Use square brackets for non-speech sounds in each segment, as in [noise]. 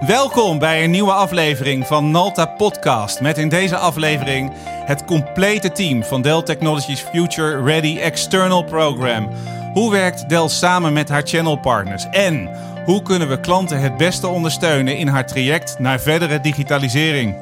Welkom bij een nieuwe aflevering van Nalta Podcast. Met in deze aflevering het complete team van Dell Technologies Future Ready External Program. Hoe werkt Dell samen met haar channelpartners? En hoe kunnen we klanten het beste ondersteunen in haar traject naar verdere digitalisering?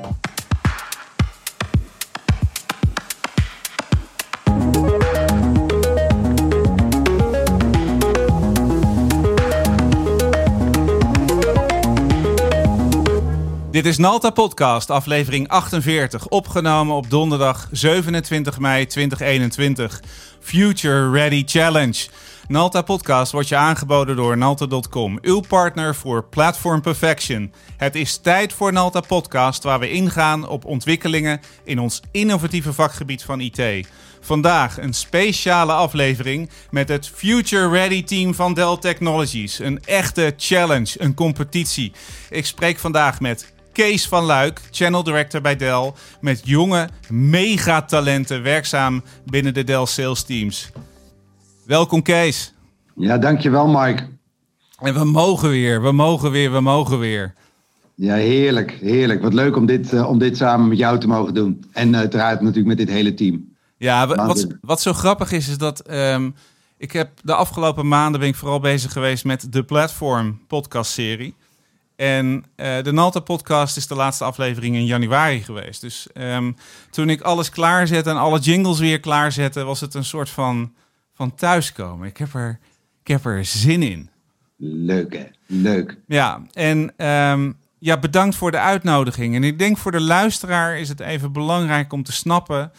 Dit is Nalta Podcast, aflevering 48, opgenomen op donderdag 27 mei 2021. Future Ready Challenge. Nalta Podcast wordt je aangeboden door Nalta.com, uw partner voor Platform Perfection. Het is tijd voor Nalta Podcast, waar we ingaan op ontwikkelingen in ons innovatieve vakgebied van IT. Vandaag een speciale aflevering met het Future Ready team van Dell Technologies. Een echte challenge, een competitie. Ik spreek vandaag met Kees van Luik, Channel Director bij Dell, met jonge megatalenten werkzaam binnen de Dell sales teams. Welkom Kees. Ja, dankjewel Mike. En we mogen weer, we mogen weer, we mogen weer. Ja, heerlijk, heerlijk. Wat leuk om dit, uh, om dit samen met jou te mogen doen. En uiteraard natuurlijk met dit hele team. Ja, wat, wat zo grappig is, is dat um, ik heb de afgelopen maanden ben ik vooral bezig geweest met de Platform podcast serie. En uh, de Nalta podcast is de laatste aflevering in januari geweest. Dus um, toen ik alles klaarzette en alle jingles weer klaarzette, was het een soort van, van thuiskomen. Ik heb, er, ik heb er zin in. Leuk hè, leuk. Ja, en um, ja, bedankt voor de uitnodiging. En ik denk voor de luisteraar is het even belangrijk om te snappen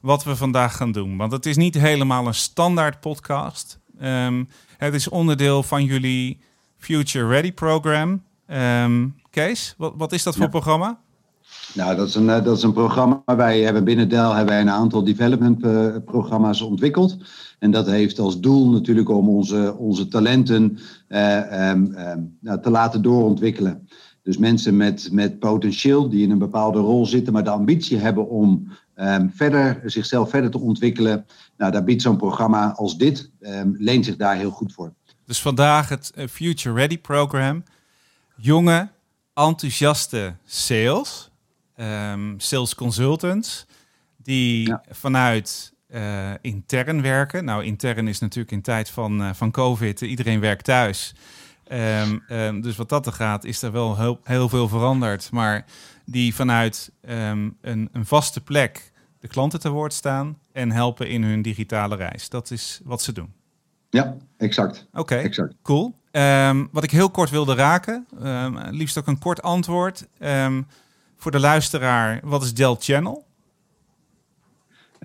wat we vandaag gaan doen. Want het is niet helemaal een standaard podcast. Um, het is onderdeel van jullie Future Ready program. Um, Kees, wat, wat, is dat voor ja. programma? Nou, dat is, een, dat is een programma. Wij hebben binnen Dell hebben wij een aantal development uh, programma's ontwikkeld. En dat heeft als doel natuurlijk om onze, onze talenten uh, um, um, nou, te laten doorontwikkelen. Dus mensen met, met potentieel die in een bepaalde rol zitten, maar de ambitie hebben om um, verder, zichzelf verder te ontwikkelen. Nou, daar biedt zo'n programma als dit, leent zich daar heel goed voor. Dus vandaag het Future Ready Program jonge, enthousiaste sales, um, sales consultants, die ja. vanuit uh, intern werken. Nou, intern is natuurlijk in tijd van, uh, van COVID, iedereen werkt thuis. Um, um, dus wat dat er gaat, is er wel heel, heel veel veranderd. Maar die vanuit een, een vaste plek de klanten te woord staan en helpen in hun digitale reis. Dat is wat ze doen. Ja, exact. Oké, okay, cool. Um, wat ik heel kort wilde raken, um, liefst ook een kort antwoord. Um, voor de luisteraar, wat is Dell Channel?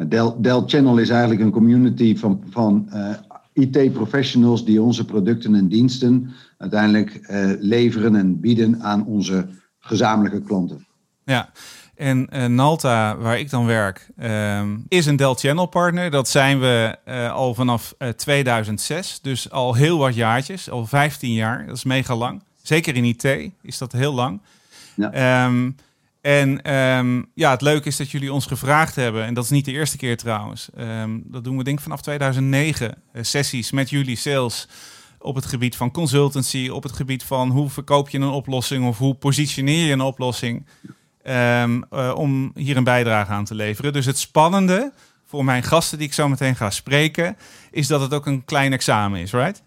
Dell, Dell Channel is eigenlijk een community van, van uh, IT-professionals die onze producten en diensten uiteindelijk uh, leveren en bieden aan onze gezamenlijke klanten. Ja, en uh, Nalta, waar ik dan werk, uh, is een Dell Channel partner. Dat zijn we uh, al vanaf 2006. Dus al heel wat jaartjes, al 15 jaar. Dat is mega lang. Zeker in IT is dat heel lang. Ja. Um, en um, ja, het leuke is dat jullie ons gevraagd hebben, en dat is niet de eerste keer trouwens. Dat doen we denk ik vanaf 2009, sessies met jullie sales op het gebied van consultancy, op het gebied van hoe verkoop je een oplossing of hoe positioneer je een oplossing. Um, uh, om hier een bijdrage aan te leveren. Dus het spannende voor mijn gasten die ik zo meteen ga spreken, is dat het ook een klein examen is, right?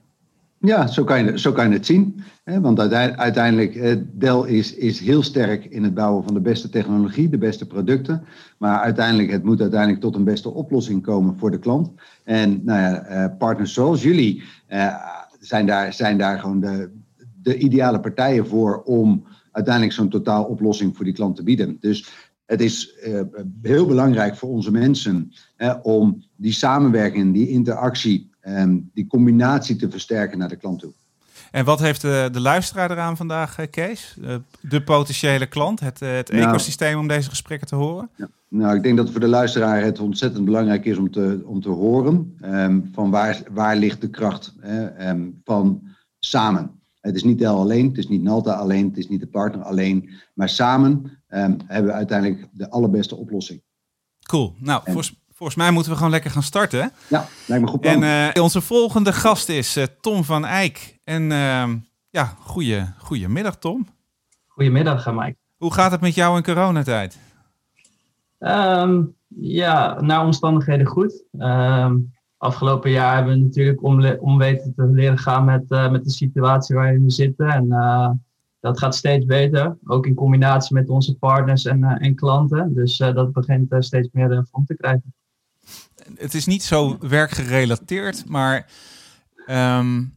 Ja, zo kan je, zo kan je het zien. Hè? Want uiteindelijk, eh, Dell is, is heel sterk in het bouwen van de beste technologie, de beste producten. Maar uiteindelijk, het moet uiteindelijk tot een beste oplossing komen voor de klant. En nou ja, uh, partners zoals jullie uh, zijn, daar, zijn daar gewoon de, de ideale partijen voor om uiteindelijk zo'n totaaloplossing voor die klant te bieden. Dus het is uh, heel belangrijk voor onze mensen hè, om die samenwerking, die interactie, um, die combinatie te versterken naar de klant toe. En wat heeft de, de luisteraar eraan vandaag, eh, Kees? De potentiële klant, het, het nou, ecosysteem om deze gesprekken te horen? Ja. Nou, ik denk dat voor de luisteraar het ontzettend belangrijk is om te, om te horen um, van waar, waar ligt de kracht um, van samen. Het is niet Dell alleen, het is niet Nalta alleen, het is niet de partner alleen. Maar samen um, hebben we uiteindelijk de allerbeste oplossing. Cool. Nou, en, volgens, volgens, mij moeten we gewoon lekker gaan starten. Ja, lijkt me goed plan. En uh, onze volgende gast is uh, Tom van Eyck. En uh, ja, goeie, goedemiddag Tom. Goedemiddag, Mike. Hoe gaat het met jou in coronatijd? Um, ja, naar omstandigheden goed. Um, afgelopen jaar hebben we natuurlijk om, weten te leren gaan met, uh, met de situatie waar we zitten. En uh, dat gaat steeds beter, ook in combinatie met onze partners en, uh, en klanten. Dus dat begint steeds meer vorm te krijgen. Het is niet zo werkgerelateerd, maar um,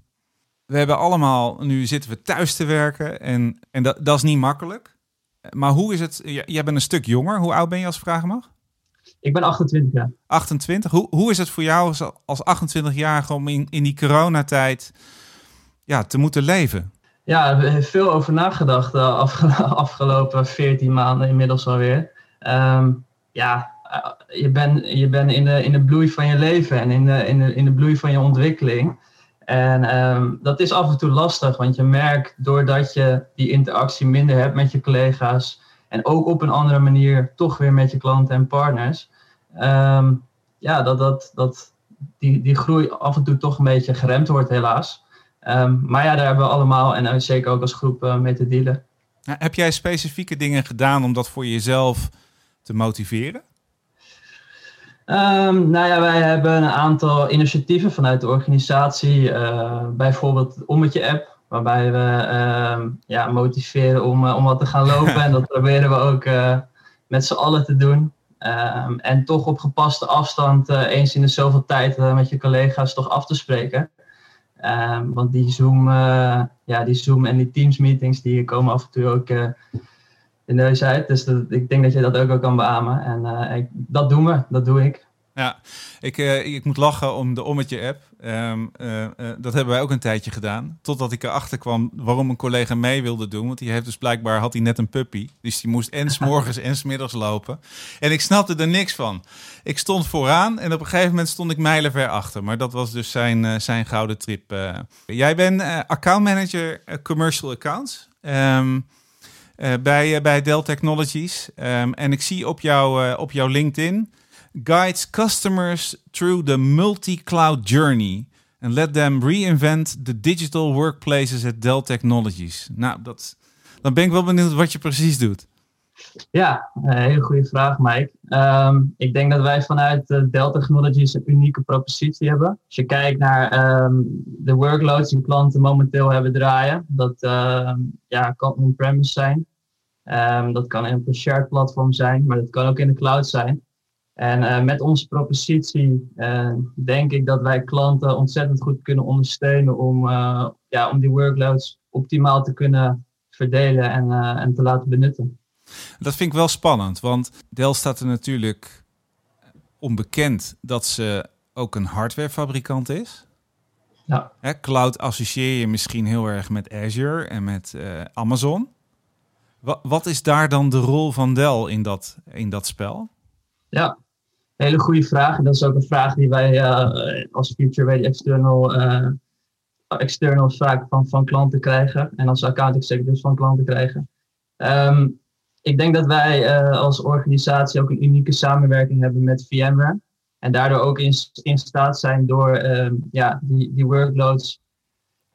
we hebben allemaal, nu zitten we thuis te werken en, en dat, dat is niet makkelijk. Maar hoe is het, jij bent een stuk jonger, hoe oud ben je als vragen mag? Ik ben 28 jaar. 28. Hoe, hoe is het voor jou als, als 28-jarige om in, in die coronatijd ja, te moeten leven? Ja, veel over nagedacht de [laughs] afgelopen 14 maanden inmiddels alweer. Um, ja, eh, je bent je bent in, de, in de bloei van je leven en in de, in de, in de bloei van je ontwikkeling. En um, dat is af en toe lastig, want je merkt doordat je die interactie minder hebt met je collega's en ook op een andere manier toch weer met je klanten en partners, um, ja, dat, dat, dat die, die groei af en toe toch een beetje geremd wordt, helaas. Um, maar ja, daar hebben we allemaal en zeker ook als groep uh, mee te dealen. Heb jij specifieke dingen gedaan om dat voor jezelf te motiveren? Um, nou ja, wij hebben een aantal initiatieven vanuit de organisatie. Uh, bijvoorbeeld de Ommetje app, waarbij we uh, ja, motiveren om, om wat te gaan lopen. [laughs] en dat proberen we ook eh, met z'n allen te doen. Um, en toch op gepaste afstand eens in de zoveel tijd met je collega's toch af te spreken. Um, want die Zoom, ja, die Zoom en die Teams meetings die komen af en toe ook de neus. Dus dat, ik denk dat je dat ook wel kan beamen. En dat doen we, dat doe ik. Ja, ik, uh, ik moet lachen om de Ommetje-app. Um, uh, dat hebben wij ook een tijdje gedaan. Totdat ik erachter kwam waarom een collega mee wilde doen. Want die heeft dus blijkbaar, had hij net een puppy. Dus die moest en s'morgens en s'middags lopen. En ik snapte er niks van. Ik stond vooraan en op een gegeven moment stond ik mijlenver achter. Maar dat was dus zijn, zijn gouden trip. jij bent accountmanager Commercial Accounts. Uh, bij, bij Dell Technologies. Um, en ik zie op, jou, op jouw LinkedIn guides customers through the multi-cloud journey and let them reinvent the digital workplaces at Dell Technologies. Nou, dat, dan ben ik wel benieuwd wat je precies doet. Ja, een hele goede vraag, Mike. Um, ik denk dat wij vanuit uh, Dell Technologies een unieke propositie hebben. Als je kijkt naar um, de workloads die klanten momenteel hebben draaien, dat uh, ja, kan on-premise zijn. Dat kan een shared platform zijn, maar dat kan ook in de cloud zijn. En uh, met onze propositie uh, denk ik dat wij klanten ontzettend goed kunnen ondersteunen om, uh, ja, om die workloads optimaal te kunnen verdelen en, en te laten benutten. Dat vind ik wel spannend, want Dell staat er natuurlijk onbekend dat ze ook een hardwarefabrikant is. Ja. Hè, cloud associeer je misschien heel erg met Azure en met Amazon. Wat, wat, is daar dan de rol van Dell in dat, in dat spel? Ja, hele goede vraag. En dat is ook een vraag die wij uh, als Future Ready External, uh, external vaak van, van klanten krijgen. En als account executives van klanten krijgen. Um, ik denk dat wij uh, als organisatie ook een unieke samenwerking hebben met VMware. En daardoor ook in, in staat zijn door um, ja, die, die workloads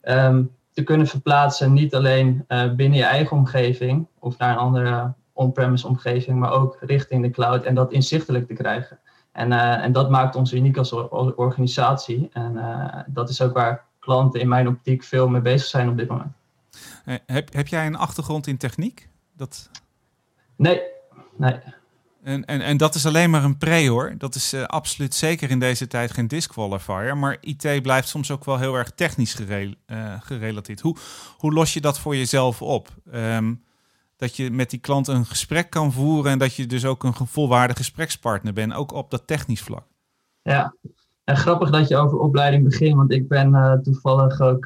um, te kunnen verplaatsen. Niet alleen binnen je eigen omgeving of naar een andere on-premise omgeving, maar ook richting de cloud en dat inzichtelijk te krijgen. En, uh, en dat maakt ons uniek als organisatie. En dat is ook waar klanten in mijn optiek veel mee bezig zijn op dit moment. Heb, heb jij een achtergrond in techniek? Dat... Nee, nee. En, en, en dat is alleen maar een pre hoor. Dat is uh, absoluut zeker in deze tijd geen disqualifier. Maar IT blijft soms ook wel heel erg technisch gere uh, gerelateerd. Hoe, hoe los je dat voor jezelf op? Um, dat je met die klant een gesprek kan voeren en dat je dus ook een volwaardige gesprekspartner bent, ook op dat technisch vlak. Ja, en grappig dat je over opleiding begint, want ik ben uh, toevallig ook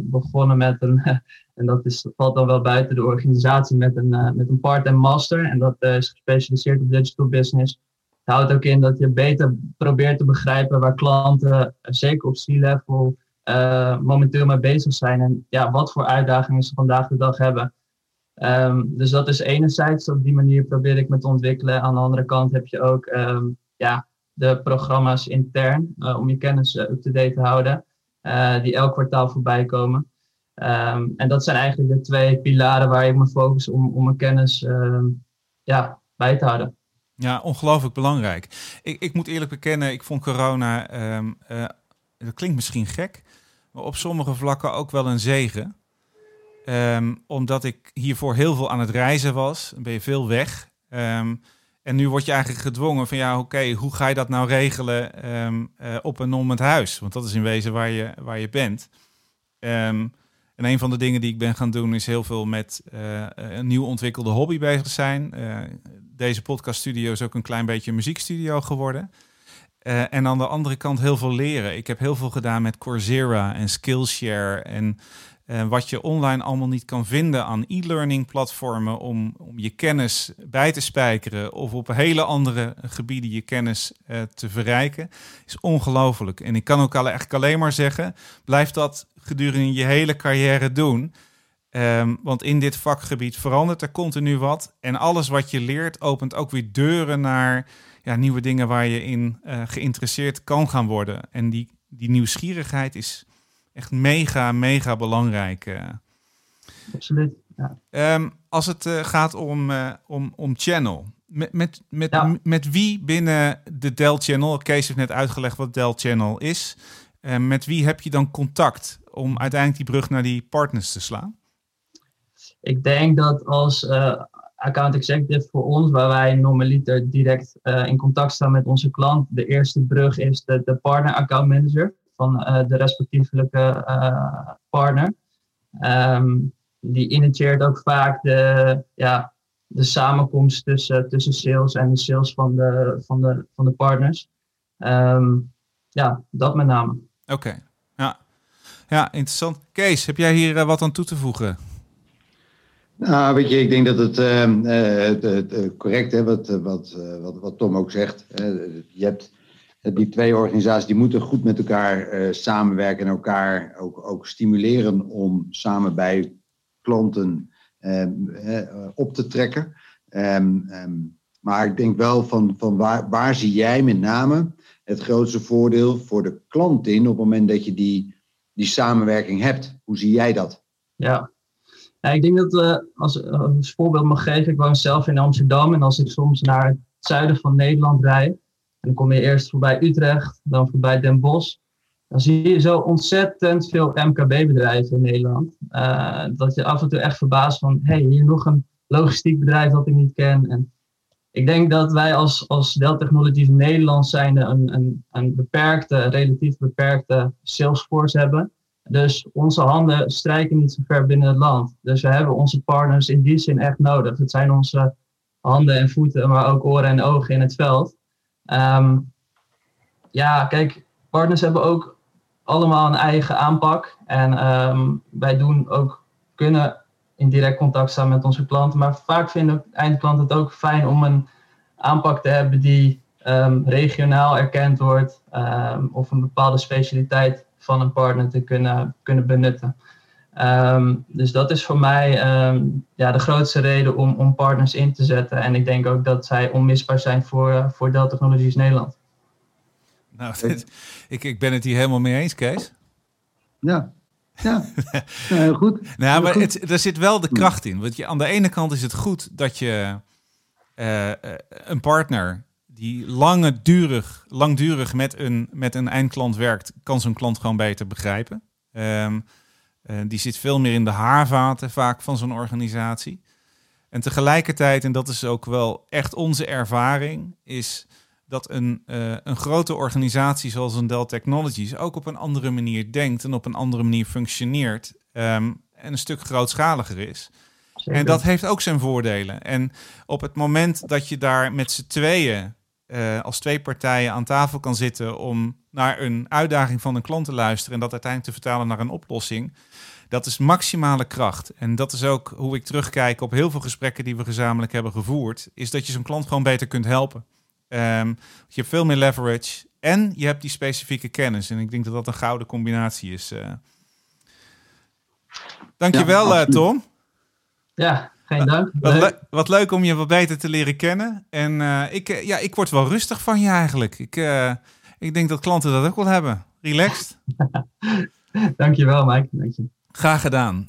begonnen met een [laughs] en dat is, valt dan wel buiten de organisatie met een, uh, met een part-time master. En dat is gespecialiseerd op digital business. Het houdt ook in dat je beter probeert te begrijpen waar klanten, zeker op C-level, momenteel mee bezig zijn. En ja, wat voor uitdagingen ze vandaag de dag hebben. Um, dus dat is enerzijds, op die manier probeer ik me te ontwikkelen. Aan de andere kant heb je ook um, ja, de programma's intern om je kennis up-to-date te houden. die elk kwartaal voorbij komen. Ehm, en dat zijn eigenlijk de twee pilaren waar ik me focus om, om mijn kennis ehm, ja, bij te houden. Ja, ongelooflijk belangrijk. Ik, ik moet eerlijk bekennen, ik vond corona, um, dat klinkt misschien gek, maar op sommige vlakken ook wel een zegen. Omdat ik hiervoor heel veel aan het reizen was, ben je veel weg. en nu word je eigenlijk gedwongen van ja, oké, hoe ga je dat nou regelen uh, op en om het huis? Want dat is in wezen waar je, waar je bent. En een van de dingen die ik ben gaan doen is heel veel met uh, een nieuw ontwikkelde hobby bezig zijn. Uh, deze podcaststudio is ook een klein beetje een muziekstudio geworden. Uh, en aan de andere kant heel veel leren. Ik heb heel veel gedaan met Coursera en Skillshare en uh, wat je online allemaal niet kan vinden aan e-learning platformen om, om je kennis bij te spijkeren of op hele andere gebieden je kennis uh, te verrijken, is ongelooflijk. En ik kan ook eigenlijk alleen maar zeggen, blijf dat gedurende je hele carrière doen. Um, want in dit vakgebied verandert er continu wat. En alles wat je leert opent ook weer deuren naar ja, nieuwe dingen waar je in uh, geïnteresseerd kan gaan worden. En die, die nieuwsgierigheid is echt mega, mega belangrijk. Uh. Absoluut. Ja. Um, als het uh, gaat om, om, om channel. Met, met, met, ja. met wie binnen de Dell Channel, Kees heeft net uitgelegd wat Dell Channel is. met wie heb je dan contact om uiteindelijk die brug naar die partners te slaan? Ik denk dat als uh, account executive voor ons, waar wij normaliter direct uh, in contact staan met onze klant, de eerste brug is de, de partner account manager van uh, de respectievelijke partner. Um, die initieert ook vaak de, ja, de samenkomst tussen, tussen sales en de sales van de, van de, van de partners. Um, ja, dat met name. Oké, ja. ja, interessant. Kees, heb jij hier wat aan toe te voegen? Nou, weet je, ik denk dat het, uh, correct is wat, wat, wat, wat Tom ook zegt. je hebt die twee organisaties die moeten goed met elkaar samenwerken en elkaar ook, ook stimuleren om samen bij klanten op te trekken. Um, maar ik denk wel van, van waar, waar zie jij met name het grootste voordeel voor de klant in op het moment dat je die, die samenwerking hebt? Hoe zie jij dat? Ja, ja, ik denk dat uh, als, als voorbeeld mag geven, ik woon zelf in Amsterdam en als ik soms naar het zuiden van Nederland rijd, dan kom je eerst voorbij Utrecht, dan voorbij Den Bosch, dan zie je zo ontzettend veel MKB-bedrijven in Nederland. Uh, dat je af en toe echt verbaast van, hé, hey, hier nog een logistiek bedrijf dat ik niet ken. En ik denk dat wij als, als Dell Technologies Nederland zijn een, een, een beperkte, relatief beperkte salesforce hebben. Dus onze handen strijken niet zo ver binnen het land. Dus we hebben onze partners in die zin echt nodig. Het zijn onze handen en voeten, maar ook oren en ogen in het veld. Um, ja, kijk, partners hebben ook allemaal een eigen aanpak. En um, wij doen ook, kunnen in direct contact staan met onze klanten. Maar vaak vinden eindklanten het ook fijn om een aanpak te hebben die um, regionaal erkend wordt. of een bepaalde specialiteit van een partner te kunnen, kunnen benutten. Um, dus dat is voor mij um, ja, de grootste reden om, om partners in te zetten. En ik denk ook dat zij onmisbaar zijn voor, uh, voor Dell Technologies Nederland. Nou, [laughs] dit, ik, ik ben het hier helemaal mee eens, Kees. Ja, ja, ja heel goed. [laughs] nou, maar Het, er zit wel de kracht in. Want je, aan de ene kant is het goed dat je uh, een partner die langdurig, langdurig met een, met een eindklant werkt, kan zo'n klant gewoon beter begrijpen. Um, uh, die zit veel meer in de haarvaten vaak van zo'n organisatie. En tegelijkertijd, en dat is ook wel echt onze ervaring, is dat een, uh, een grote organisatie zoals een Dell Technologies ook op een andere manier denkt en op een andere manier functioneert um, en een stuk grootschaliger is. Zeker. En dat heeft ook zijn voordelen. En op het moment dat je daar met z'n tweeën uh, als twee partijen aan tafel kan zitten om naar een uitdaging van een klant te luisteren en dat uiteindelijk te vertalen naar een oplossing. Dat is maximale kracht. En dat is ook hoe ik terugkijk op heel veel gesprekken die we gezamenlijk hebben gevoerd. Is dat je zo'n klant gewoon beter kunt helpen. Um, je hebt veel meer leverage en je hebt die specifieke kennis. En ik denk dat dat een gouden combinatie is. Uh. Dankjewel, ja, uh, Tom. Ja, geen dank. Wat, le wat, leuk om je wat beter te leren kennen. En uh, ik, uh, ja, ik word wel rustig van je eigenlijk. Ik, uh, ik denk dat klanten dat ook wel hebben. Relaxed. [laughs] Dankjewel, Mike. Dank je. Graag gedaan.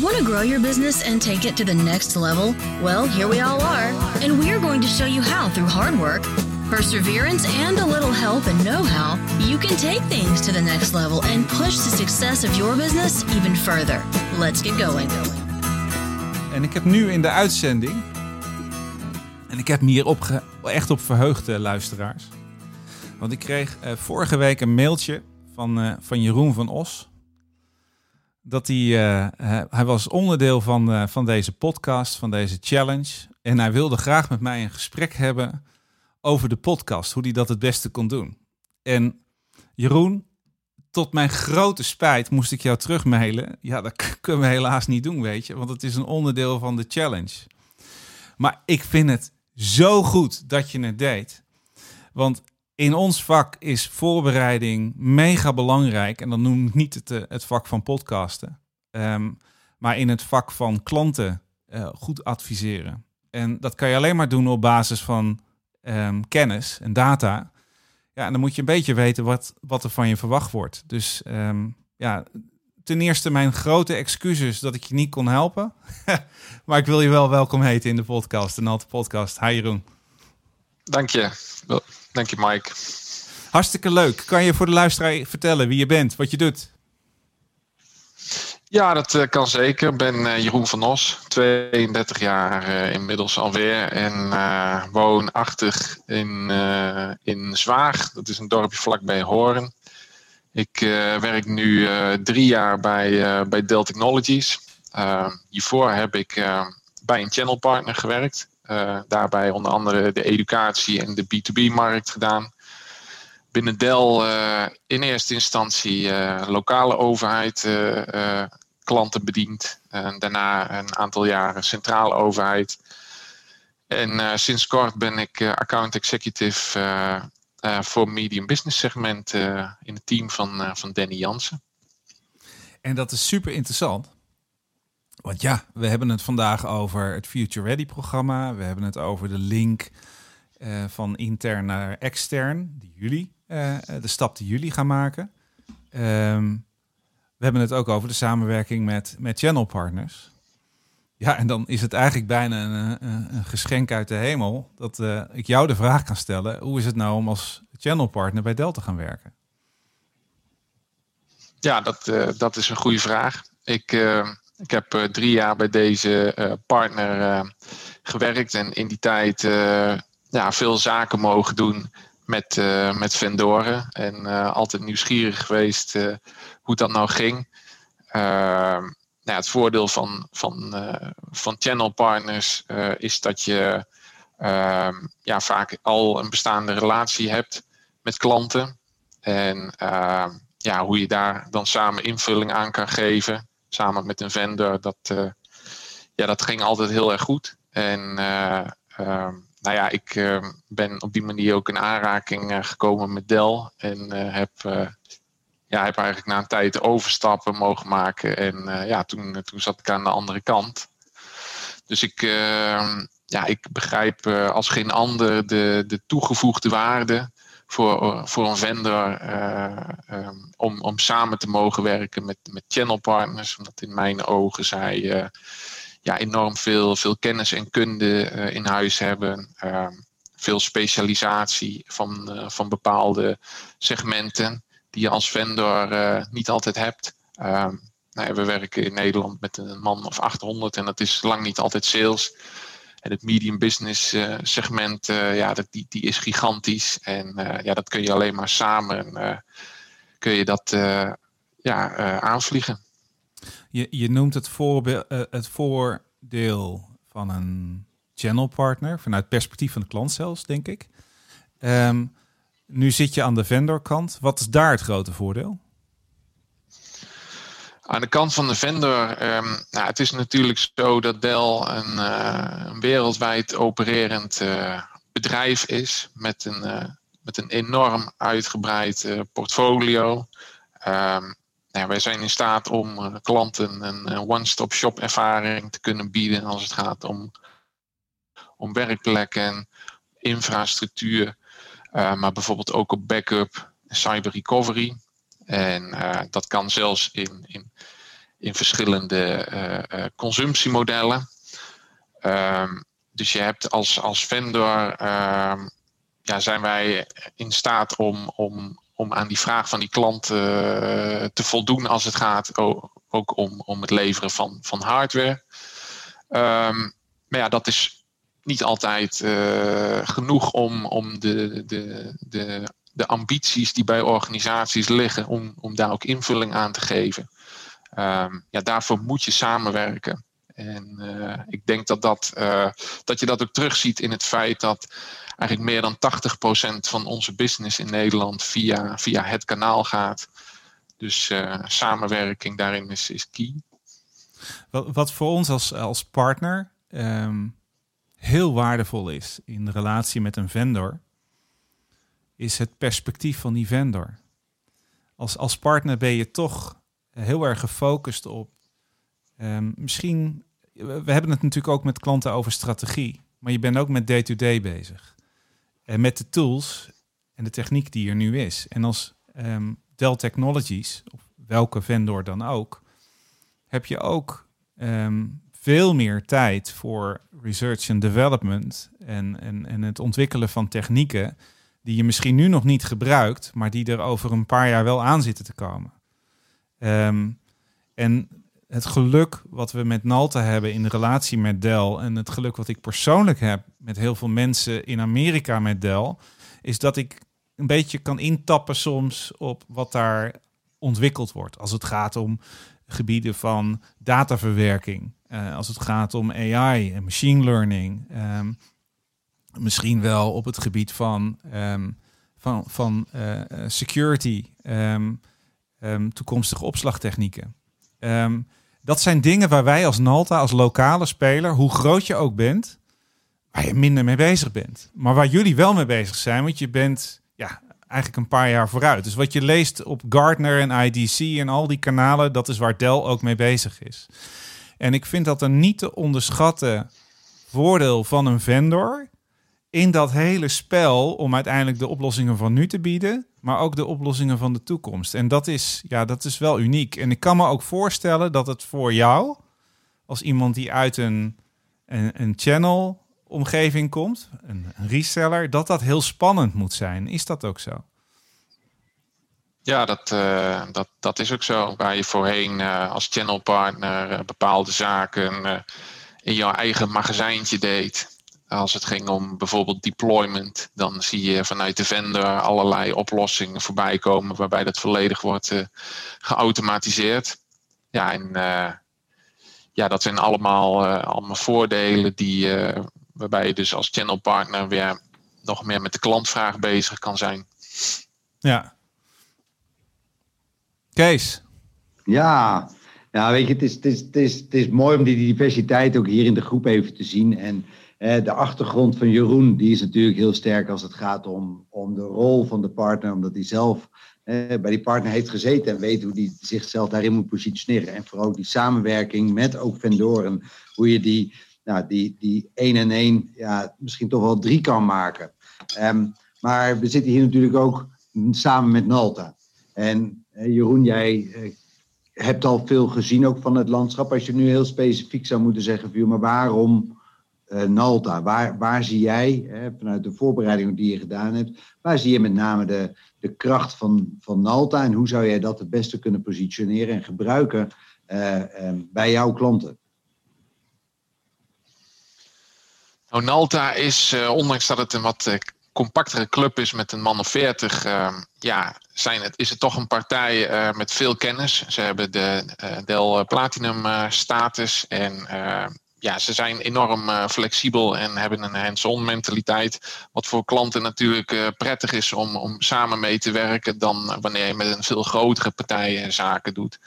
Want to grow your business and take it to the next level? Well, here we all are, and we're going to show you how through hard work, perseverance, and a little help and know how you can take things to the next level and push the success of your business even further. Let's get going. En ik heb nu in de uitzending, en ik heb me hier op echt op verheugd, eh, luisteraars. Want ik kreeg uh, vorige week een mailtje van, uh, van Jeroen van Os dat hij, hij was onderdeel van, van deze podcast, van deze challenge. En hij wilde graag met mij een gesprek hebben over de podcast, hoe hij dat het beste kon doen. En Jeroen, tot mijn grote spijt moest ik jou terugmailen. Ja, dat [laughs] kunnen we helaas niet doen, weet je, want het is een onderdeel van de challenge. Maar ik vind het zo goed dat je het deed. Want in ons vak is voorbereiding mega belangrijk. En dan noem ik niet het, eh, vak van podcasten. Ehm, maar in het vak van klanten uh, goed adviseren. En dat kan je alleen maar doen op basis van um, kennis en data. Ja, en dan moet je een beetje weten wat, wat er van je verwacht wordt. Dus um, ja, ten eerste mijn grote excuses dat ik je niet kon helpen. [laughs] maar ik wil je wel welkom heten in de podcast, de Nalte Podcast. Hi Jeroen. Dank je. Dank je, Mike. Hartstikke leuk. Kan je voor de luisteraar vertellen wie je bent, wat je doet? Ja, dat uh, kan zeker. Ik ben uh, Jeroen van Os, 32 jaar uh, inmiddels alweer. En woonachtig in, in Zwaag. Dat is een dorpje vlakbij Hoorn. Ik werk nu drie jaar bij, bij Dell Technologies. hiervoor heb ik bij een channel partner gewerkt. Uh, daarbij onder andere de educatie en de B2B-markt gedaan. Binnen Dell uh, in eerste instantie uh, lokale overheid klanten bediend. En daarna een aantal jaren centrale overheid. En sinds kort ben ik account executive voor medium business segment in het team van, van Danny Jansen. En dat is super interessant. Want ja, we hebben het vandaag over het Future Ready programma. We hebben het over de link van intern naar extern, die jullie, de stap die jullie gaan maken. Um, we hebben het ook over de samenwerking met, met channel partners. Ja, en dan is het eigenlijk bijna een, een, geschenk uit de hemel dat uh, ik jou de vraag kan stellen: hoe is het nou om als channel partner bij Delta te gaan werken? Ja, dat, dat is een goede vraag. Ik ik heb drie jaar bij deze partner gewerkt en in die tijd ja, veel zaken mogen doen met, met vendoren. En altijd nieuwsgierig geweest hoe dat nou ging. Ehm, nou, het voordeel van, van, van channel partners is dat je ehm, ja, vaak al een bestaande relatie hebt met klanten. En ehm, ja, hoe je daar dan samen invulling aan kan geven samen met een vendor, dat, uh, ja, dat ging altijd heel erg goed. En nou ja, ik ben op die manier ook in aanraking gekomen met Dell. En heb, ja, heb eigenlijk na een tijd overstappen mogen maken. En ja, toen, toen zat ik aan de andere kant. Dus ik, ja, ik begrijp als geen ander de, de toegevoegde waarde voor, voor een vendor um, om, om samen te mogen werken met, met channel partners. Omdat in mijn ogen zij ja, enorm veel, veel kennis en kunde in huis hebben. Ehm, veel specialisatie van, van bepaalde segmenten die je als vendor niet altijd hebt. Um, nou, we werken in Nederland met een man of 800 en dat is lang niet altijd sales. En het medium business uh, segment, uh, ja, dat, die, die is gigantisch. En ja, dat kun je alleen maar samen kun je dat ja, aanvliegen. Je, je noemt het, het voordeel van een channel partner, vanuit het perspectief van de klant zelfs, denk ik. Um, nu zit je aan de vendorkant. Wat is daar het grote voordeel? Aan de kant van de vendor, um, nou, het is natuurlijk zo dat Dell een, uh, een wereldwijd opererend uh, bedrijf is met een, uh, met een enorm uitgebreid portfolio. Um, nou, wij zijn in staat om klanten een, een one-stop shop ervaring te kunnen bieden als het gaat om, om werkplekken, infrastructuur, maar bijvoorbeeld ook op backup, cyber recovery. En dat kan zelfs in, in, in verschillende consumptiemodellen. Ehm, dus je hebt als, als vendor, ehm, ja, zijn wij in staat om, om, om aan die vraag van die klant te voldoen als het gaat ook om, om het leveren van, van hardware. Ehm, maar ja, dat is niet altijd uh, genoeg om, om de, de, de, de ambities die bij organisaties liggen, om, om daar ook invulling aan te geven. Um, ja, daarvoor moet je samenwerken. En uh, ik denk dat, dat, uh, dat je dat ook terugziet in het feit dat eigenlijk meer dan 80% van onze business in Nederland via, via het kanaal gaat. Dus samenwerking daarin is, is key. Wat, wat voor ons als, als partner um, heel waardevol is in relatie met een vendor, is het perspectief van die vendor. Als, als partner ben je toch heel erg gefocust op. Um, misschien, we hebben het natuurlijk ook met klanten over strategie, maar je bent ook met day-to-day -day bezig. En met de tools en de techniek die er nu is. En als um, Dell Technologies, of welke vendor dan ook, heb je ook um, veel meer tijd voor research and development en, en, en het ontwikkelen van technieken die je misschien nu nog niet gebruikt, maar die er over een paar jaar wel aan zitten te komen. Um, en het geluk wat we met Nalta hebben in relatie met Dell en het geluk wat ik persoonlijk heb met heel veel mensen in Amerika met Dell, is dat ik een beetje kan intappen soms op wat daar ontwikkeld wordt. Als het gaat om gebieden van dataverwerking, uh, als het gaat om AI en machine learning, um, misschien wel op het gebied van, um, van, van uh, security, um, toekomstige opslagtechnieken. dat zijn dingen waar wij als Nalta, als lokale speler, hoe groot je ook bent, waar je minder mee bezig bent. Maar waar jullie wel mee bezig zijn, want je bent ja, eigenlijk een paar jaar vooruit. Dus wat je leest op Gartner en IDC en al die kanalen, dat is waar Dell ook mee bezig is. En ik vind dat een niet te onderschatten voordeel van een vendor in dat hele spel om uiteindelijk de oplossingen van nu te bieden, maar ook de oplossingen van de toekomst. En dat is, ja, dat is wel uniek. En ik kan me ook voorstellen dat het voor jou, als iemand die uit een, een, een channel omgeving komt, een, een reseller, dat dat heel spannend moet zijn. Is dat ook zo? Ja, dat, uh, dat, dat is ook zo. Waar je voorheen uh, als channelpartner uh, bepaalde zaken in jouw eigen magazijntje deed. Als het ging om bijvoorbeeld deployment, dan zie je vanuit de vendor allerlei oplossingen voorbij komen waarbij dat volledig wordt geautomatiseerd. Ja, en ja, dat zijn allemaal, allemaal voordelen die, waarbij je dus als channelpartner weer nog meer met de klantvraag bezig kan zijn. Ja. Kees. Ja, ja weet je, het is, het, is, het, is, mooi om die diversiteit ook hier in de groep even te zien. En de achtergrond van Jeroen, die is natuurlijk heel sterk als het gaat om, om de rol van de partner, omdat hij zelf bij die partner heeft gezeten en weet hoe hij zichzelf daarin moet positioneren. En vooral die samenwerking met ook vendoren, hoe je die nou, die, die 1 en 1 ja, misschien toch wel drie kan maken. Um, maar we zitten hier natuurlijk ook samen met Nalta. En Jeroen, jij uh, hebt al veel gezien ook van het landschap. Als je nu heel specifiek zou moeten zeggen, maar waarom uh, Nalta? Waar, waar zie jij, vanuit de voorbereiding die je gedaan hebt, waar zie je met name de, de kracht van, van Nalta en hoe zou jij dat het beste kunnen positioneren en gebruiken um, bij jouw klanten? Onalta is, uh, ondanks dat het een wat compactere club is met een man of 40, uh, ehm, ja, is het toch een partij uh, met veel kennis. Ze hebben de Dell Platinum status en ja, ze zijn enorm flexibel en hebben een hands-on mentaliteit. Wat voor klanten natuurlijk prettig is om, om samen mee te werken dan wanneer je met een veel grotere partij zaken doet.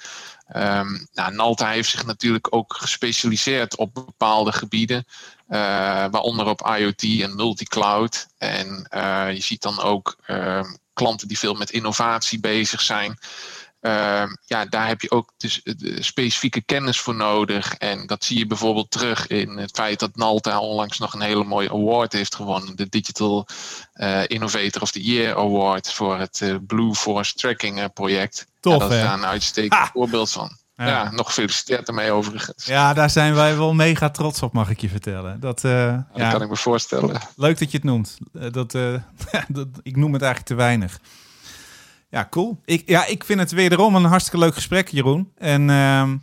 Um, nou, Nalta heeft zich natuurlijk ook gespecialiseerd op bepaalde gebieden. Uh, waaronder op IoT en multicloud. En uh, je ziet dan ook uh, klanten die veel met innovatie bezig zijn. Ehm, ja, daar heb je ook dus de specifieke kennis voor nodig. En dat zie je bijvoorbeeld terug in het feit dat Nalta onlangs nog een hele mooie award heeft gewonnen. De Digital Innovator of the Year Award voor het Blue Forest Tracking project. Tof, ja, dat is daar een uitstekend Ha! voorbeeld van. Ja. Ja. nog gefeliciteerd ermee overigens. Ja, daar zijn wij wel mega trots op, mag ik je vertellen. Dat, eh, Dat ja, kan ik me voorstellen. Leuk dat je het noemt. Eh, dat, eh, [laughs] dat, ik noem het eigenlijk te weinig. Ja, cool. Ik, ja, ik vind het wederom een hartstikke leuk gesprek, Jeroen. En ehm,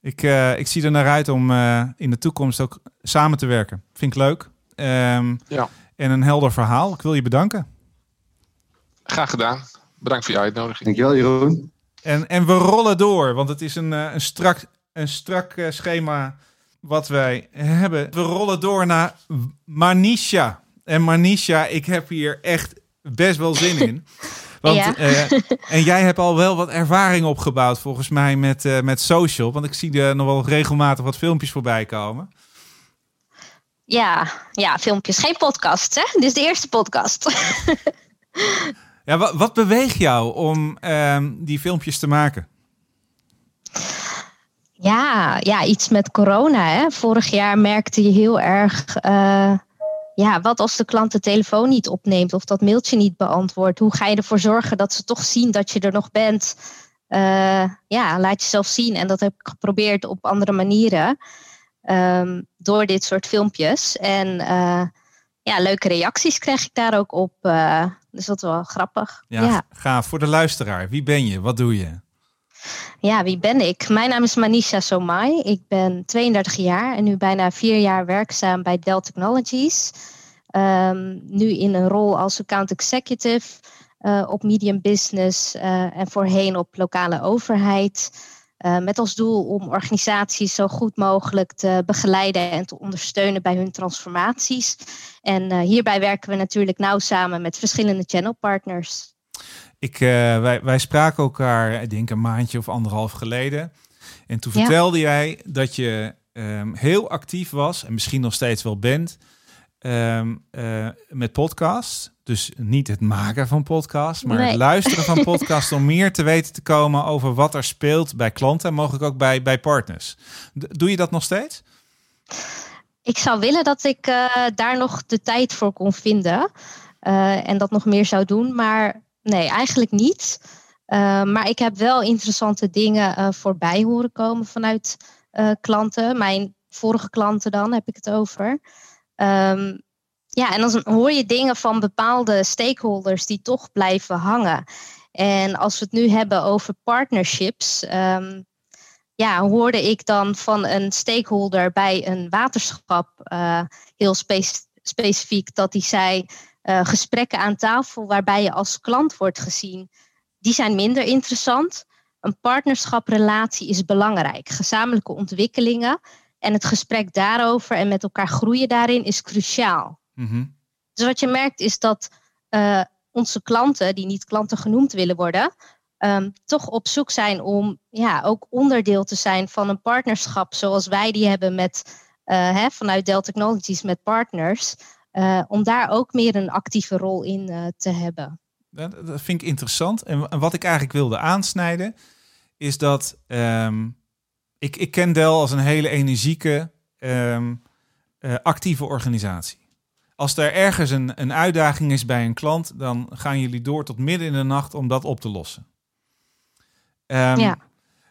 ik, eh, ik zie er naar uit om eh, in de toekomst ook samen te werken. Vind ik leuk. Ehm, Ja. En een helder verhaal. Ik wil je bedanken. Graag gedaan. Bedankt voor je uitnodiging. Dankjewel, Jeroen. En, en we rollen door, want het is een, eh, een strak, een strak eh, schema wat wij hebben. We rollen door naar Manisha. En Manisha, ik heb hier echt best wel zin in. [laughs] Want, Ja. eh, [laughs] en jij hebt al wel wat ervaring opgebouwd volgens mij met, met social. Want ik zie er nog wel regelmatig wat filmpjes voorbij komen. Ja, ja, filmpjes. Geen podcast, hè? Dit is de eerste podcast. [laughs] Ja, wat, beweegt jou om ehm, die filmpjes te maken? ja, ja, iets met corona, hè? Vorig jaar merkte je heel erg... eh, ja, wat als de klant de telefoon niet opneemt of dat mailtje niet beantwoordt? Hoe ga je ervoor zorgen dat ze toch zien dat je er nog bent? Eh, ja, laat jezelf zien. En dat heb ik geprobeerd op andere manieren. ehm, door dit soort filmpjes. En eh, ja, leuke reacties krijg ik daar ook op. dus dat is wel grappig. Ja, ja. gaaf. Voor de luisteraar, wie ben je? Wat doe je? Ja, wie ben ik? Mijn naam is Manisha Somai. Ik ben 32 jaar en nu bijna vier jaar werkzaam bij Dell Technologies. Ehm, nu in een rol als account executive eh, op medium business eh, en voorheen op lokale overheid. Eh, met als doel om organisaties zo goed mogelijk te begeleiden en te ondersteunen bij hun transformaties. En eh, hierbij werken we natuurlijk nauw samen met verschillende channelpartners. Ik, eh, wij, wij spraken elkaar, ik denk een maandje of anderhalf geleden. En toen Ja. vertelde jij dat je ehm, heel actief was, en misschien nog steeds wel bent, ehm, eh, met podcasts. Dus niet het maken van podcasts, maar het luisteren van [laughs] podcasts om meer te weten te komen over wat er speelt bij klanten en mogelijk ook bij, bij partners. Doe je dat nog steeds? Ik zou willen dat ik eh, daar nog de tijd voor kon vinden eh, en dat nog meer zou doen, maar nee, eigenlijk niet. Eh, maar ik heb wel interessante dingen voorbij horen komen vanuit klanten. Mijn vorige klanten dan heb ik het over. Ehm, ja, en dan hoor je dingen van bepaalde stakeholders die toch blijven hangen. En als we het nu hebben over partnerships, ehm, ja, hoorde ik dan van een stakeholder bij een waterschap eh, heel spe- specifiek dat die zei eh, gesprekken aan tafel waarbij je als klant wordt gezien, die zijn minder interessant. Een partnerschaprelatie is belangrijk. Gezamenlijke ontwikkelingen en het gesprek daarover en met elkaar groeien daarin is cruciaal. Mhm. Dus wat je merkt is dat eh, onze klanten, die niet klanten genoemd willen worden, ehm, toch op zoek zijn om ja, ook onderdeel te zijn van een partnerschap zoals wij die hebben met, eh, hè, vanuit Dell Technologies met partners. eh, om daar ook meer een actieve rol in te hebben. Dat, dat vind ik interessant. En, wa- en wat ik eigenlijk wilde aansnijden, is dat ehm, ik, ik ken Dell als een hele energieke, ehm, eh, actieve organisatie. Als er ergens een, een uitdaging is bij een klant, dan gaan jullie door tot midden in de nacht om dat op te lossen. Ehm, Ja.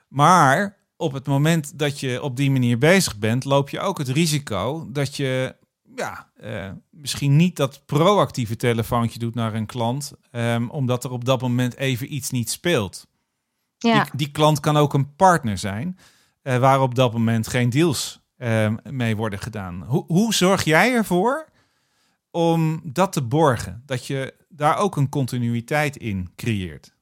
Maar op het moment dat je op die manier bezig bent, loop je ook het risico dat je ja, eh, misschien niet dat proactieve telefoontje doet naar een klant, ehm, omdat er op dat moment even iets niet speelt. Ja. Die, die klant kan ook een partner zijn, eh, waar op dat moment geen deals ehm, mee worden gedaan. Hoe, hoe zorg jij ervoor om dat te borgen? Dat je daar ook een continuïteit in creëert?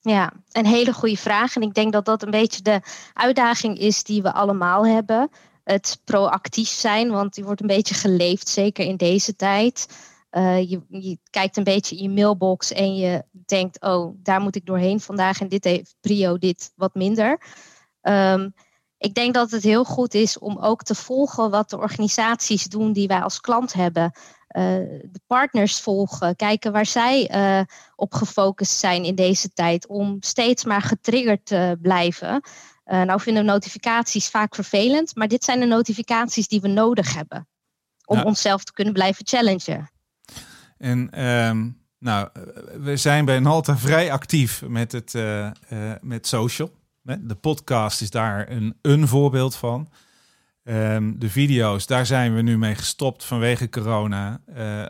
Ja, een hele goede vraag. En ik denk dat dat een beetje de uitdaging is die we allemaal hebben. Het proactief zijn, want die wordt een beetje geleefd, zeker in deze tijd. Eh, je, kijkt een beetje in je mailbox en je denkt, oh, daar moet ik doorheen vandaag en dit heeft prio, dit wat minder. Ehm, ik denk dat het heel goed is om ook te volgen wat de organisaties doen die wij als klant hebben. De partners volgen, kijken waar zij op gefocust zijn in deze tijd, om steeds maar getriggerd te blijven. nou vinden we notificaties vaak vervelend, maar dit zijn de notificaties die we nodig hebben om onszelf te kunnen blijven challengen. En ehm, nou, we zijn bij Nalta vrij actief met, het, met social. De podcast is daar een, een voorbeeld van. Ehm, de video's, daar zijn we nu mee gestopt vanwege corona. Uh,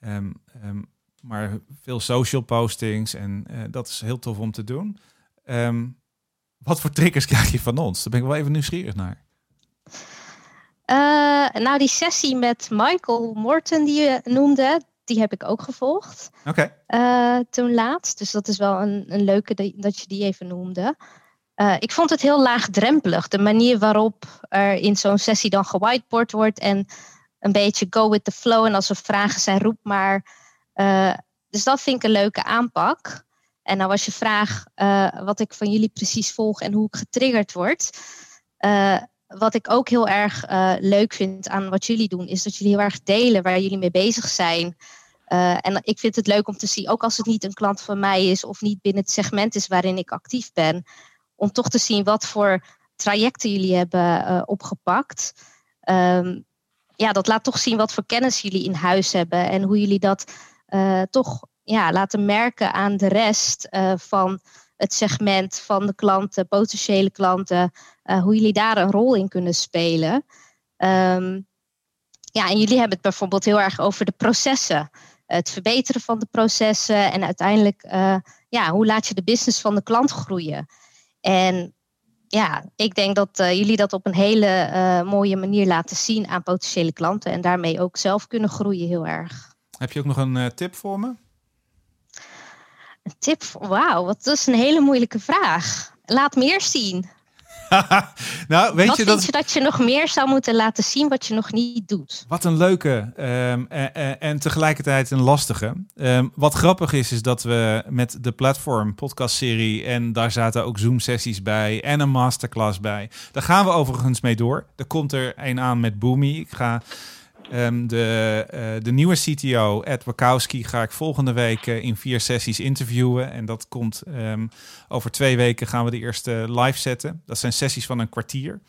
um, maar veel social postings en uh, dat is heel tof om te doen. wat voor triggers [laughs] krijg je van ons? Daar ben ik wel even nieuwsgierig naar. Uh, nou, die sessie met Michael Morton die je noemde, die heb ik ook gevolgd. Oké. Okay. toen laatst. Dus dat is wel een, een leuke dat je die even noemde. Uh, ik vond het heel laagdrempelig, de manier waarop er in zo'n sessie dan gewhiteboard wordt en een beetje go with the flow. En als er vragen zijn, roep maar. Uh, dus dat vind ik een leuke aanpak. En nou was je vraag uh, wat ik van jullie precies volg en hoe ik getriggerd word. wat ik ook heel erg leuk vind aan wat jullie doen, is dat jullie heel erg delen waar jullie mee bezig zijn. en ik vind het leuk om te zien, ook als het niet een klant van mij is of niet binnen het segment is waarin ik actief ben, om toch te zien wat voor trajecten jullie hebben uh, opgepakt. Um, ja, dat laat toch zien wat voor kennis jullie in huis hebben en hoe jullie dat uh, toch ja, laten merken aan de rest uh, van het segment van de klanten, potentiële klanten, hoe jullie daar een rol in kunnen spelen. Um, ja, en jullie hebben het bijvoorbeeld heel erg over de processen. Het verbeteren van de processen en uiteindelijk, ja, hoe laat je de business van de klant groeien? En ja, ik denk dat uh, jullie dat op een hele uh, mooie manier laten zien aan potentiële klanten en daarmee ook zelf kunnen groeien heel erg. Heb je ook nog een uh, tip voor me? Een tip? Wauw, wat is een hele moeilijke vraag. Laat meer zien. [laughs] nou, weet wat je vind dat... je dat je nog meer zou moeten laten zien wat je nog niet doet? Wat een leuke um, en, en, tegelijkertijd een lastige. Um, wat grappig is, is dat we met de platform podcastserie en daar zaten ook Zoom-sessies bij en een masterclass bij. Daar gaan we overigens mee door. Er komt er een aan met Boomy. Ik ga Um, de, uh, de nieuwe CTO, Ed Wakowski, ga ik volgende week uh, in vier sessies interviewen. En dat komt um, over twee weken gaan we de eerste live zetten. Dat zijn sessies van een kwartier.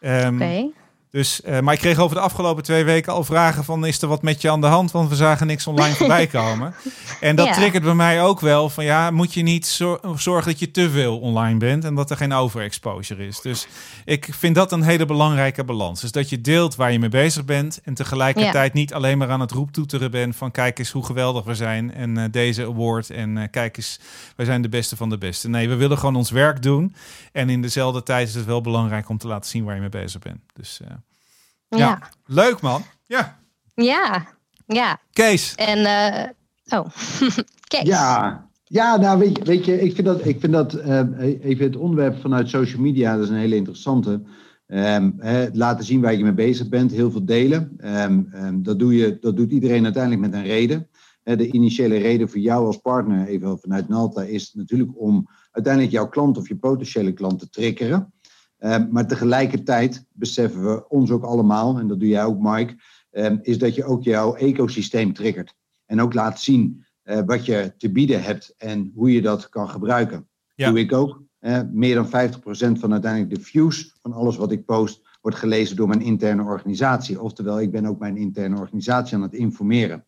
Um. Dus, uh, maar ik kreeg over de afgelopen twee weken al vragen van... is er wat met je aan de hand? Want we zagen niks online [laughs] voorbij komen. En dat ja. triggert bij mij ook wel van... ja, moet je niet zorgen dat je te veel online bent... en dat er geen overexposure is. Dus ik vind dat een hele belangrijke balans. Dus dat je deelt waar je mee bezig bent... en tegelijkertijd ja. niet alleen maar aan het roeptoeteren bent... van kijk eens hoe geweldig we zijn en uh, deze award... en uh, kijk eens, wij zijn de beste van de beste. Nee, we willen gewoon ons werk doen. En in dezelfde tijd is het wel belangrijk om te laten zien waar je mee bezig bent. Dus... Ja. ja. Leuk man. Ja. Ja. Ja. Kees. En, uh, oh, [laughs] Kees. Ja. Ja, nou weet je, weet je ik vind dat, ik vind dat uh, even het onderwerp vanuit social media, dat is een hele interessante. Um, hè, laten zien waar je mee bezig bent, heel veel delen. Um, um, dat, doe je, dat doet iedereen uiteindelijk met een reden. de initiële reden voor jou als partner, even vanuit Nalta, is natuurlijk om uiteindelijk jouw klant of je potentiële klant te triggeren. Uh, maar tegelijkertijd beseffen we ons ook allemaal, en dat doe jij ook, Mike, uh, is dat je ook jouw ecosysteem triggert. En ook laat zien uh, wat je te bieden hebt en hoe je dat kan gebruiken. Ja. Doe ik ook. meer dan 50% van uiteindelijk de views van alles wat ik post, wordt gelezen door mijn interne organisatie. Oftewel, ik ben ook mijn interne organisatie aan het informeren.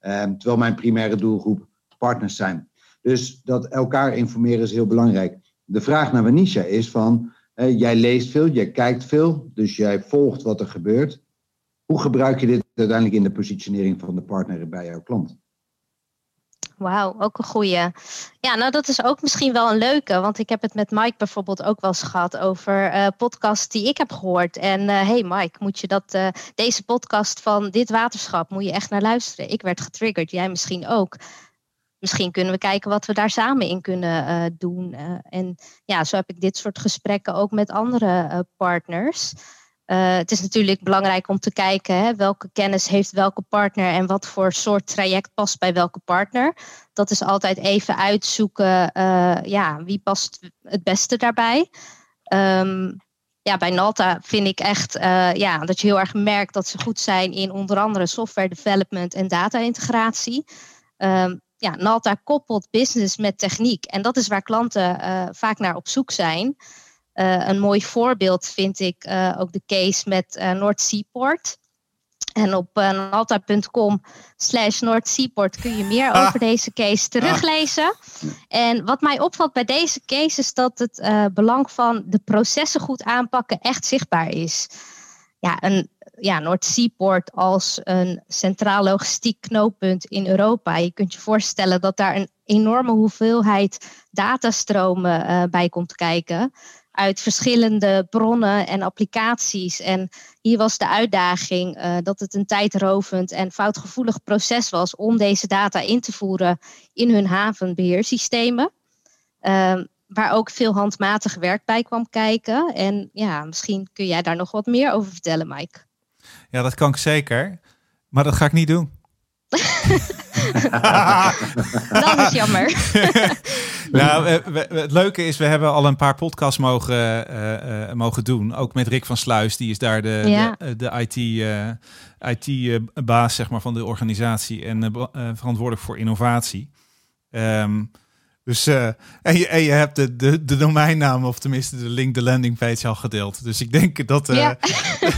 Terwijl mijn primaire doelgroep partners zijn. Dus dat elkaar informeren is heel belangrijk. De vraag naar Wanisha is van jij leest veel, jij kijkt veel, dus jij volgt wat er gebeurt. Hoe gebruik je dit uiteindelijk in de positionering van de partner bij jouw klant? Wauw, ook een goeie. Ja, nou dat is ook misschien wel een leuke, want ik heb het met Mike bijvoorbeeld ook wel eens gehad over uh, podcasts die ik heb gehoord. En uh, hey Mike, moet je dat, uh, deze podcast van dit waterschap, moet je echt naar luisteren. Ik werd getriggerd, jij misschien ook misschien kunnen we kijken wat we daar samen in kunnen uh, doen. Uh, en ja, zo heb ik dit soort gesprekken ook met andere uh, partners. het is natuurlijk belangrijk om te kijken hè, welke kennis heeft welke partner en wat voor soort traject past bij welke partner. Dat is altijd even uitzoeken, ja, wie past het beste daarbij. Um, ja, bij Nalta vind ik echt ja, dat je heel erg merkt dat ze goed zijn in onder andere software development en data integratie. Um, ja, Nalta koppelt business met techniek. En dat is waar klanten uh, vaak naar op zoek zijn. Uh, een mooi voorbeeld vind ik ook de case met North Seaport. En op uh, nalta.com slash Noordseaport kun je meer ah. over deze case teruglezen. Ah. En wat mij opvalt bij deze case is dat het uh, belang van de processen goed aanpakken echt zichtbaar is. Ja, een ja, Noordseaport als een centraal logistiek knooppunt in Europa. Je kunt je voorstellen dat daar een enorme hoeveelheid datastromen uh, bij komt kijken uit verschillende bronnen en applicaties. En hier was de uitdaging uh, dat het een tijdrovend en foutgevoelig proces was om deze data in te voeren in hun havenbeheersystemen. Uh, waar ook veel handmatig werk bij kwam kijken. En ja, misschien kun jij daar nog wat meer over vertellen, Mike. Ja, dat kan ik zeker. Maar dat ga ik niet doen. [laughs] dat is jammer. [laughs] nou, het leuke is, we hebben al een paar podcasts mogen, uh, uh, mogen doen. Ook met Rick van Sluis, die is daar de, ja. de, de, IT, uh, IT-baas zeg maar, van de organisatie en verantwoordelijk voor innovatie. Um, dus, uh, en, je, en je hebt de, de, de domeinnaam, of tenminste de link, de landingpage al gedeeld. Dus ik denk dat uh, ja.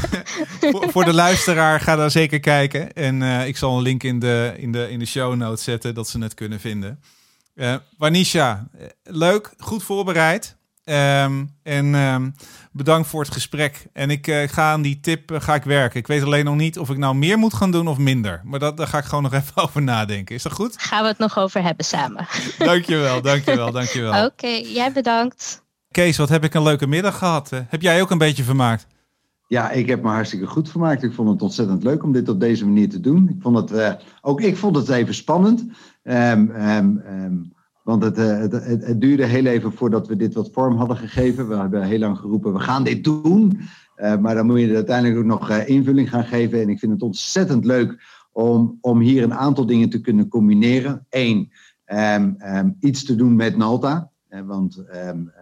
[laughs] voor, voor, de luisteraar, ga daar zeker kijken. En uh, ik zal een link in de, in, de, in de show notes zetten, dat ze het kunnen vinden. Wanisha, leuk, goed voorbereid. Um, en um, bedankt voor het gesprek. En ik uh, ga aan die tip uh, ga ik werken. Ik weet alleen nog niet of ik nou meer moet gaan doen of minder. Maar dat, daar ga ik gewoon nog [laughs] even over nadenken. Is dat goed? Gaan we het nog over hebben samen. [laughs] dankjewel, dankjewel, dankjewel. [laughs] Oké, okay, jij bedankt. Kees, wat heb ik een leuke middag gehad. Uh, heb jij ook een beetje vermaakt? Ja, ik heb me hartstikke goed vermaakt. Ik vond het ontzettend leuk om dit op deze manier te doen. Ik vond het, ook ik vond het even spannend. Um, um, want eh, het, het, het, duurde heel even voordat we dit wat vorm hadden gegeven. We hebben heel lang geroepen, we gaan dit doen. Uh, maar dan moet je er uiteindelijk ook nog uh, invulling gaan geven. En ik vind het ontzettend leuk om, om hier een aantal dingen te kunnen combineren. Eén, um, um, iets te doen met Nalta. want um,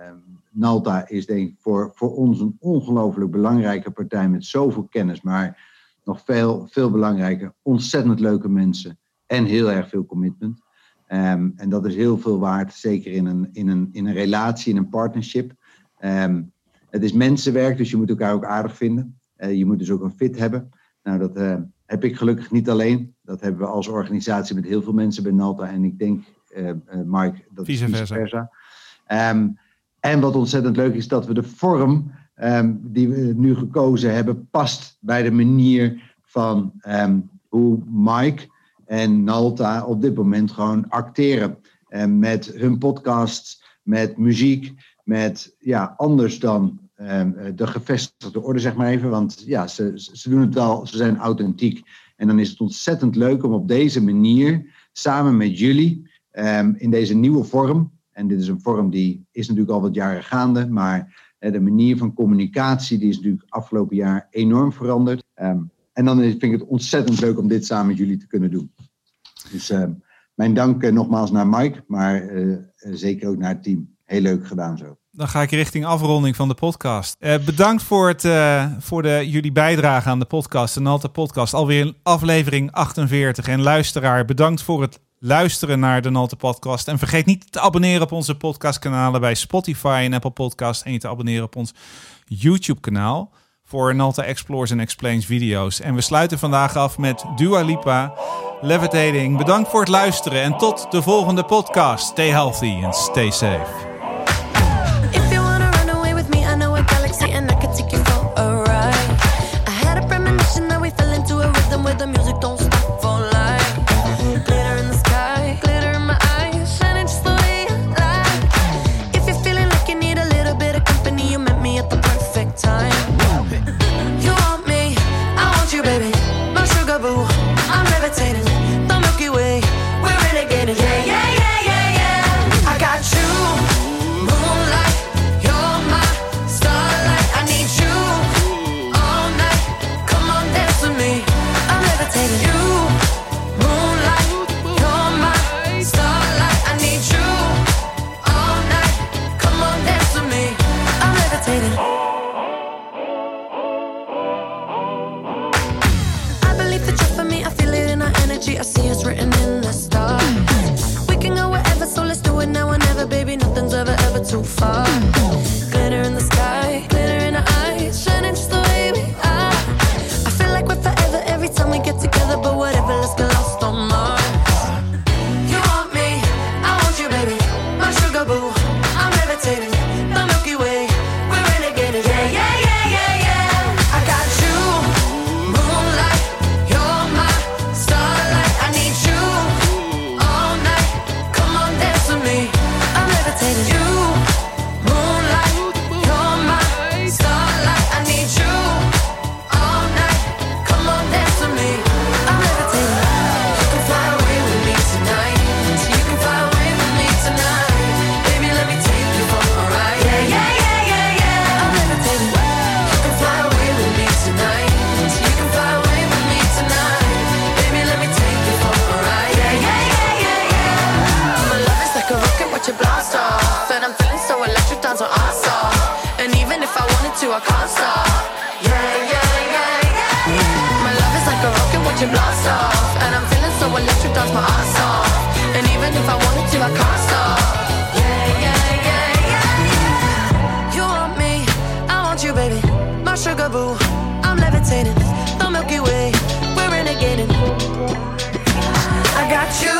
Nalta is denk ik voor, voor ons een ongelooflijk belangrijke partij met zoveel kennis. Maar nog veel, veel belangrijker, ontzettend leuke mensen en heel erg veel commitment. Um, en dat is heel veel waard, zeker in een, in een, in een relatie, in een partnership. Um, het is mensenwerk, dus je moet elkaar ook aardig vinden. Uh, je moet dus ook een fit hebben. Nou, dat uh, heb ik gelukkig niet alleen. Dat hebben we als organisatie met heel veel mensen bij Nalta. En ik denk, uh, Mike, dat vice versa. Vice versa. Um, en wat ontzettend leuk is, dat we de vorm die we nu gekozen hebben, past bij de manier van hoe Mike en Nalta op dit moment gewoon acteren. En met hun podcasts, met muziek, met ja, anders dan um, de gevestigde orde, zeg maar even. Want ja, ze, ze doen het wel, ze zijn authentiek. En dan is het ontzettend leuk om op deze manier, samen met jullie, um, in deze nieuwe vorm. En dit is een vorm die is natuurlijk al wat jaren gaande, maar uh, de manier van communicatie die is natuurlijk afgelopen jaar enorm veranderd. Um, en dan vind ik het ontzettend leuk om dit samen met jullie te kunnen doen. Dus uh, mijn dank uh, nogmaals naar Mike, maar uh, zeker ook naar het team. Heel leuk gedaan zo. Dan ga ik richting afronding van de podcast. bedankt voor, het, voor de, jullie bijdrage aan de podcast, de Nalta podcast. Alweer aflevering 48. En luisteraar, bedankt voor het luisteren naar de Nalta podcast. En vergeet niet te abonneren op onze podcastkanalen bij Spotify en Apple Podcast. En je te abonneren op ons YouTube kanaal voor Nalta Explores en Explains video's. En we sluiten vandaag af met Dua Lipa, Levitating. Bedankt voor het luisteren en tot de volgende podcast. Stay healthy and stay safe. to, I can't stop. Yeah, yeah, yeah, yeah. My love is like a rocket watching blast off, and I'm feeling so electric, dance my ass off. And even if I wanted to, I can't stop. Yeah, yeah, yeah, yeah. You want me, I want you, baby. My sugar boo, I'm levitating. The Milky Way, we're renegading. I got you,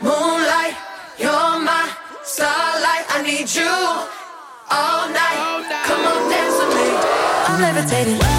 moonlight, you're my starlight. I need you all night. Come on, dance with me. I'm levitating.